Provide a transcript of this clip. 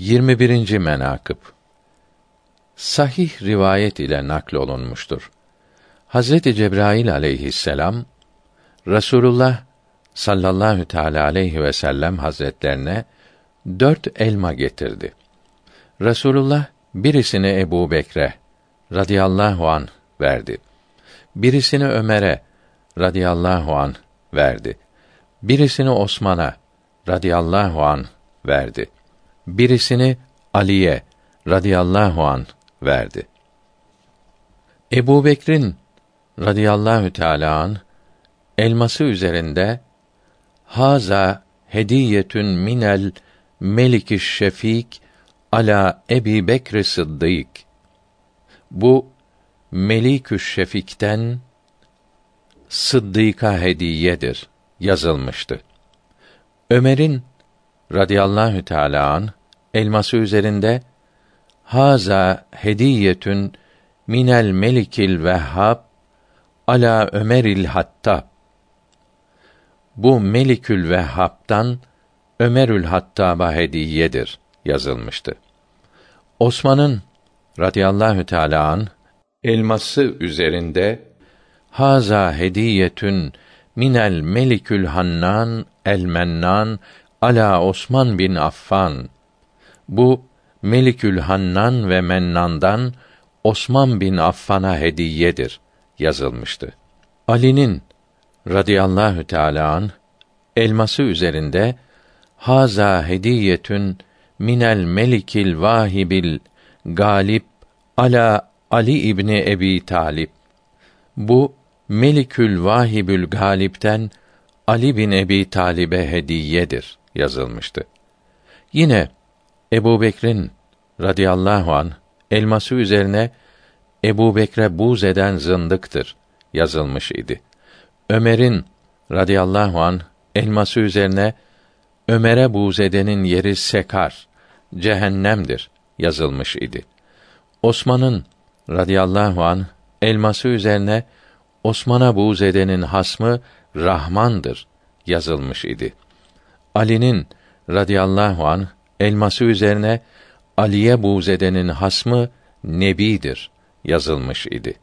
21. menakıb Sahih rivayet ile nakl olunmuştur. Hazreti Cebrail aleyhisselam Rasulullah sallallahu teala aleyhi ve sellem hazretlerine dört elma getirdi. Rasulullah birisini Ebu Bekre radıyallahu an verdi. Birisini Ömer'e radıyallahu an verdi. Birisini Osman'a radıyallahu an verdi. Birisini Ali'ye radıyallahu an verdi. Ebu Bekir'in radıyallahu teâlâ an elması üzerinde haza hediyetün minel meliki şefik ala Ebi Bekr Sıddık. Bu Melikü Şefik'ten Sıddık'a hediyedir yazılmıştı. Ömer'in radıyallahu teâlâ an elması üzerinde haza hediyetün minel melikil vehhab ala Ömeril Hattab. Bu Melikül Vehhab'tan Ömerül Hattab'a hediyedir yazılmıştı. Osman'ın radıyallahu teâlâ an elması üzerinde haza hediyetün minel melikül hannan el mennan ala Osman bin Affan. Bu Melikül Hannan ve Mennan'dan Osman bin Affan'a hediyedir yazılmıştı. Ali'nin radıyallahu teâlâ an elması üzerinde haza hediyetün minel melikil vahibil galip ala Ali İbni Ebi Talip. Bu Melikül Vahibül Galip'ten Ali bin Ebi Talib'e hediyedir yazılmıştı. Yine Ebu Bekir'in radıyallahu an elması üzerine Ebu Bekre buz eden zındıktır yazılmış idi. Ömer'in radıyallahu an elması üzerine Ömer'e buz edenin yeri sekar, cehennemdir yazılmış idi. Osman'ın radıyallahu an elması üzerine Osman'a buğz edenin hasmı Rahmandır yazılmış idi. Ali'nin radıyallahu an elması üzerine Aliye buğz edenin hasmı Nebidir yazılmış idi.